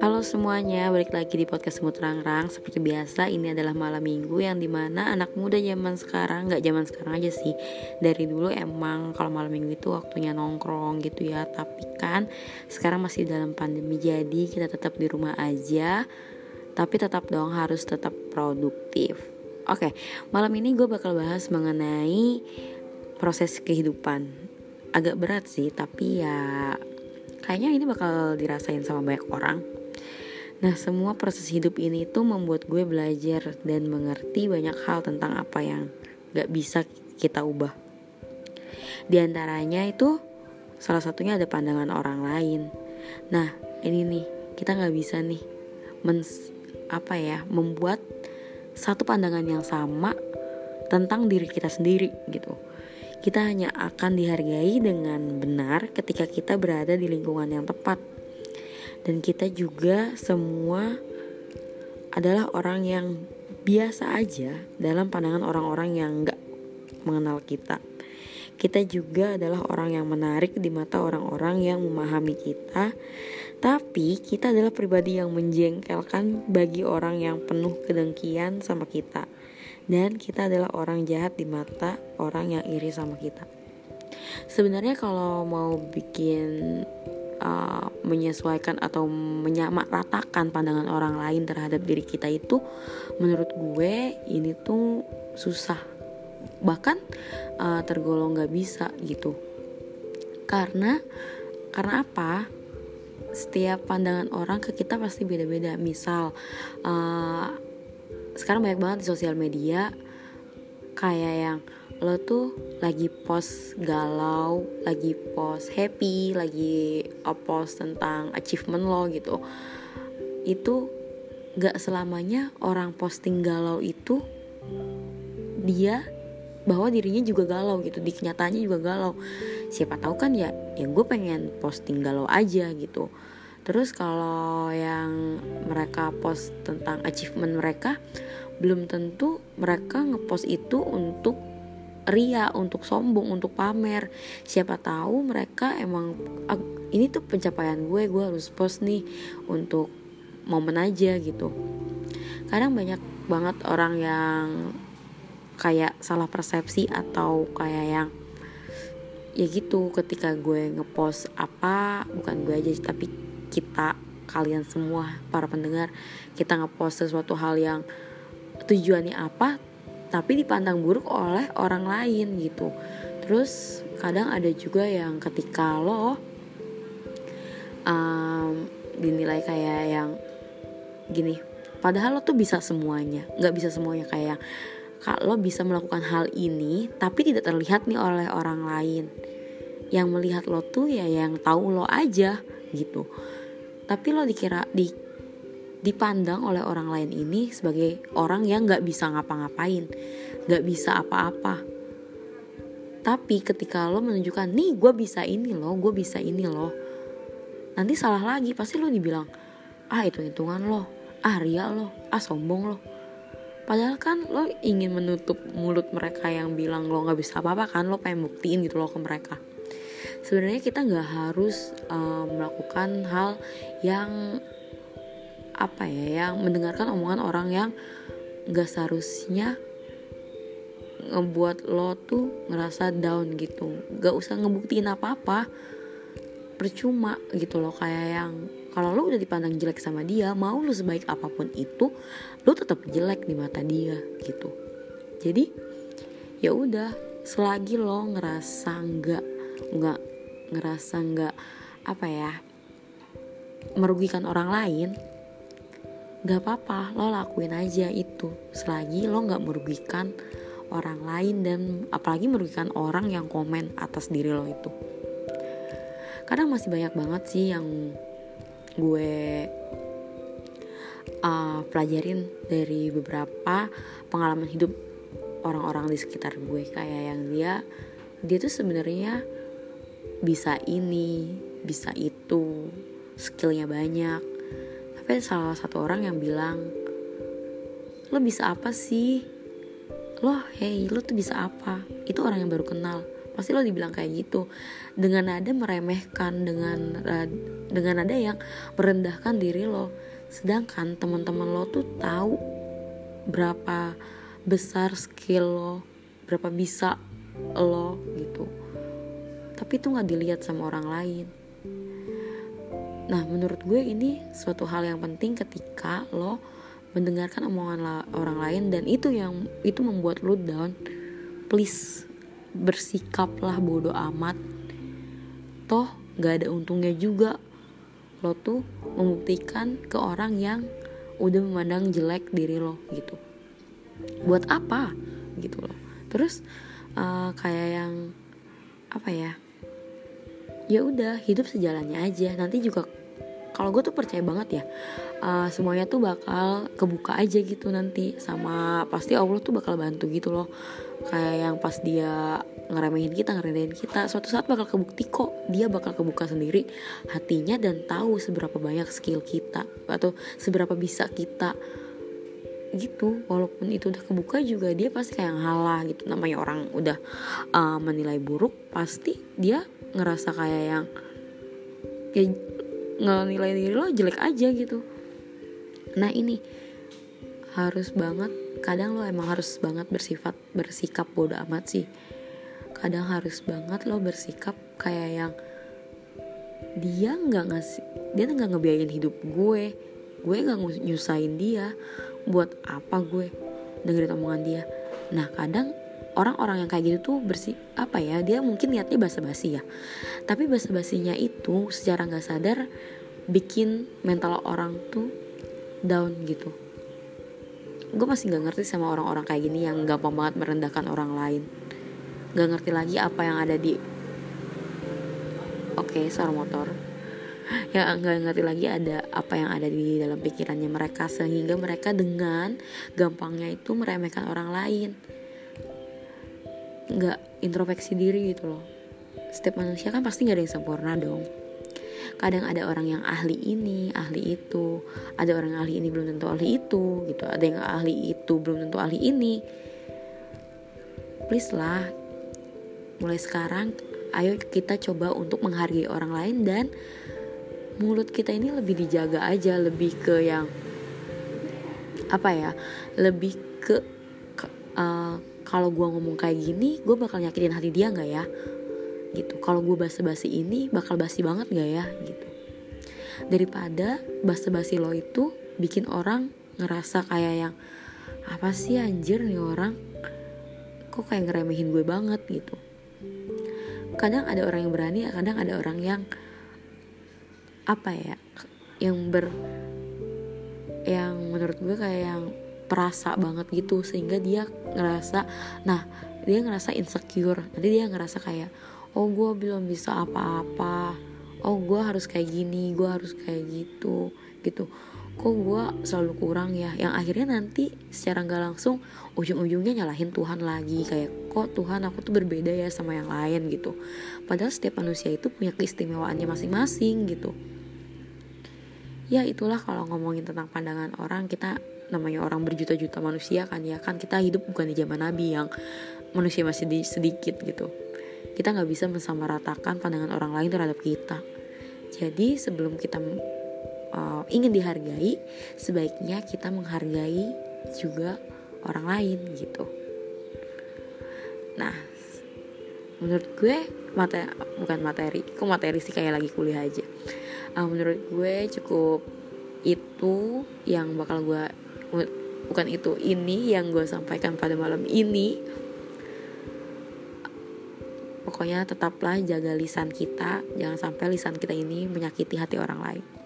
Halo semuanya, balik lagi di podcast Semut Rangrang. Seperti biasa, ini adalah malam minggu yang di mana anak muda zaman sekarang Gak zaman sekarang aja sih. Dari dulu emang kalau malam minggu itu waktunya nongkrong gitu ya. Tapi kan sekarang masih dalam pandemi Jadi kita tetap di rumah aja. Tapi tetap dong harus tetap produktif. Oke, malam ini gue bakal bahas mengenai proses kehidupan Agak berat sih, tapi ya kayaknya ini bakal dirasain sama banyak orang Nah, semua proses hidup ini tuh membuat gue belajar dan mengerti banyak hal tentang apa yang gak bisa kita ubah. Di antaranya itu salah satunya ada pandangan orang lain. Nah, ini nih kita gak bisa nih mens, apa ya membuat satu pandangan yang sama tentang diri kita sendiri gitu. Kita hanya akan dihargai dengan benar ketika kita berada di lingkungan yang tepat. Dan kita juga semua adalah orang yang biasa aja dalam pandangan orang-orang yang nggak mengenal kita. Kita juga adalah orang yang menarik di mata orang-orang yang memahami kita, tapi kita adalah pribadi yang menjengkelkan bagi orang yang penuh kedengkian sama kita, dan kita adalah orang jahat di mata orang yang iri sama kita. Sebenarnya, kalau mau bikin uh, menyesuaikan atau menyamaratakan pandangan orang lain terhadap diri kita itu menurut gue ini tuh susah. Bahkan uh, tergolong nggak bisa gitu. Karena karena apa? Setiap pandangan orang ke kita pasti beda-beda. Misal uh, sekarang banyak banget di sosial media kayak yang lo tuh lagi post galau, lagi post happy, lagi post tentang achievement lo gitu. Itu gak selamanya orang posting galau itu dia bahwa dirinya juga galau gitu, di kenyataannya juga galau. Siapa tahu kan ya, ya gue pengen posting galau aja gitu. Terus kalau yang mereka post tentang achievement mereka, belum tentu mereka ngepost itu untuk ria untuk sombong untuk pamer. Siapa tahu mereka emang ini tuh pencapaian gue gue harus post nih untuk momen aja gitu. Kadang banyak banget orang yang kayak salah persepsi atau kayak yang ya gitu ketika gue ngepost apa bukan gue aja tapi kita kalian semua para pendengar kita ngepost sesuatu hal yang tujuannya apa tapi dipandang buruk oleh orang lain gitu. Terus kadang ada juga yang ketika lo um, dinilai kayak yang gini padahal lo tuh bisa semuanya nggak bisa semuanya kayak kalau bisa melakukan hal ini tapi tidak terlihat nih oleh orang lain. Yang melihat lo tuh ya yang tahu lo aja gitu tapi lo dikira di dipandang oleh orang lain ini sebagai orang yang nggak bisa ngapa-ngapain, nggak bisa apa-apa. Tapi ketika lo menunjukkan, nih gue bisa ini loh, gue bisa ini loh. Nanti salah lagi, pasti lo dibilang, ah itu hitungan lo, ah ria lo, ah sombong lo. Padahal kan lo ingin menutup mulut mereka yang bilang lo nggak bisa apa-apa kan, lo pengen buktiin gitu lo ke mereka. Sebenarnya kita nggak harus uh, melakukan hal yang apa ya yang mendengarkan omongan orang yang gak seharusnya ngebuat lo tuh ngerasa down gitu. Gak usah ngebuktiin apa-apa. Percuma gitu loh kayak yang kalau lo udah dipandang jelek sama dia mau lo sebaik apa pun itu lo tetap jelek di mata dia gitu. Jadi ya udah selagi lo ngerasa nggak nggak ngerasa nggak apa ya merugikan orang lain gak apa-apa lo lakuin aja itu. Selagi lo gak merugikan orang lain dan apalagi merugikan orang yang komen atas diri lo itu. Kadang masih banyak banget sih yang gue uh, pelajarin dari beberapa pengalaman hidup orang-orang di sekitar gue. Kayak yang dia dia tuh sebenarnya bisa ini bisa itu skillnya banyak. Tapi salah satu orang yang bilang lo bisa apa sih? Lo hey lo tuh bisa apa? Itu orang yang baru kenal. Pasti lo dibilang kayak gitu. Dengan ada meremehkan dengan dengan ada yang merendahkan diri lo. Sedangkan teman-teman lo tuh tahu berapa besar skill lo berapa bisa lo gitu tapi itu nggak dilihat sama orang lain. Nah menurut gue ini suatu hal yang penting ketika lo mendengarkan omongan orang lain dan itu yang itu membuat lo down. Please bersikaplah bodoh amat. Toh gak ada untungnya juga lo tuh membuktikan ke orang yang udah memandang jelek diri lo gitu. Buat apa? Gitu loh. Terus uh, kayak yang apa ya ya udah hidup sejalannya aja. Nanti juga kalau gue tuh percaya banget ya uh, semuanya tuh bakal kebuka aja gitu nanti. Sama pasti Allah tuh bakal bantu gitu loh. Kayak yang pas dia ngeremehin kita ngerendahin kita suatu saat bakal kebukti kok. Dia bakal kebuka sendiri hatinya dan tahu seberapa banyak skill kita atau seberapa bisa kita gitu. Walaupun itu udah kebuka juga dia pasti kayak ngalah gitu. Namanya orang udah uh, menilai buruk pasti dia ngerasa kayak yang ya nilai diri lo jelek aja gitu. Nah ini harus banget kadang lo emang harus banget bersifat bersikap bodoh amat sih. Kadang harus banget lo bersikap kayak yang dia nggak ngasih dia nggak ngebiayain hidup gue. Gue nggak nyusahin dia buat apa gue dengerin omongan dia. Nah kadang orang-orang yang kayak gitu tuh bersih apa ya dia mungkin niatnya basa-basi ya. Tapi basa-basinya itu secara nggak sadar bikin mental orang tuh down gitu. Gue masih nggak ngerti sama orang-orang kayak gini yang gampang banget merendahkan orang lain. Nggak ngerti lagi apa yang ada di oke okay, suara motor. Ya nggak ngerti lagi ada apa yang ada di dalam pikirannya mereka sehingga mereka dengan gampangnya itu meremehkan orang lain nggak introspeksi diri gitu loh. Setiap manusia kan pasti nggak ada yang sempurna dong. Kadang ada orang yang ahli ini ahli itu. Ada orang yang ahli ini belum tentu ahli itu gitu. Ada yang ahli itu belum tentu ahli ini. Please lah mulai sekarang ayo kita coba untuk menghargai orang lain dan mulut kita ini lebih dijaga aja lebih ke yang apa ya lebih ke, ke uh, kalau gue ngomong kayak gini gue bakal nyakitin hati dia nggak ya? Gitu. Kalau gue basa-basi ini bakal basi banget nggak ya? Gitu. Daripada basa-basi lo itu bikin orang ngerasa kayak yang apa sih anjir nih orang? Kok kayak ngeremehin gue banget? Gitu. Kadang ada orang yang berani kadang ada orang yang apa ya yang ber yang menurut gue kayak yang perasa banget gitu sehingga dia ngerasa nah dia ngerasa insecure. Nanti dia ngerasa kayak oh gue belum bisa apa-apa. Oh gue harus kayak gini gue harus kayak gitu gitu. Kok gue selalu kurang ya? Yang akhirnya nanti secara nggak langsung ujung-ujungnya nyalahin Tuhan lagi. Kayak kok Tuhan aku tuh berbeda ya sama yang lain gitu. Padahal setiap manusia itu punya keistimewaannya masing-masing gitu. Ya itulah kalau ngomongin tentang pandangan orang kita namanya orang berjuta-juta manusia kan ya. Kan kita hidup bukan di zaman nabi yang manusia masih di, sedikit gitu. Kita nggak bisa mensamaratakan pandangan orang lain terhadap kita. Jadi sebelum kita uh, ingin dihargai sebaiknya kita menghargai juga orang lain gitu. Nah menurut gue materi bukan materi kok materi sih kayak lagi kuliah aja. Uh, menurut gue cukup itu yang bakal gue bukan itu. Ini yang gue sampaikan pada malam ini pokoknya tetaplah jaga lisan kita. Jangan sampai lisan kita ini menyakiti hati orang lain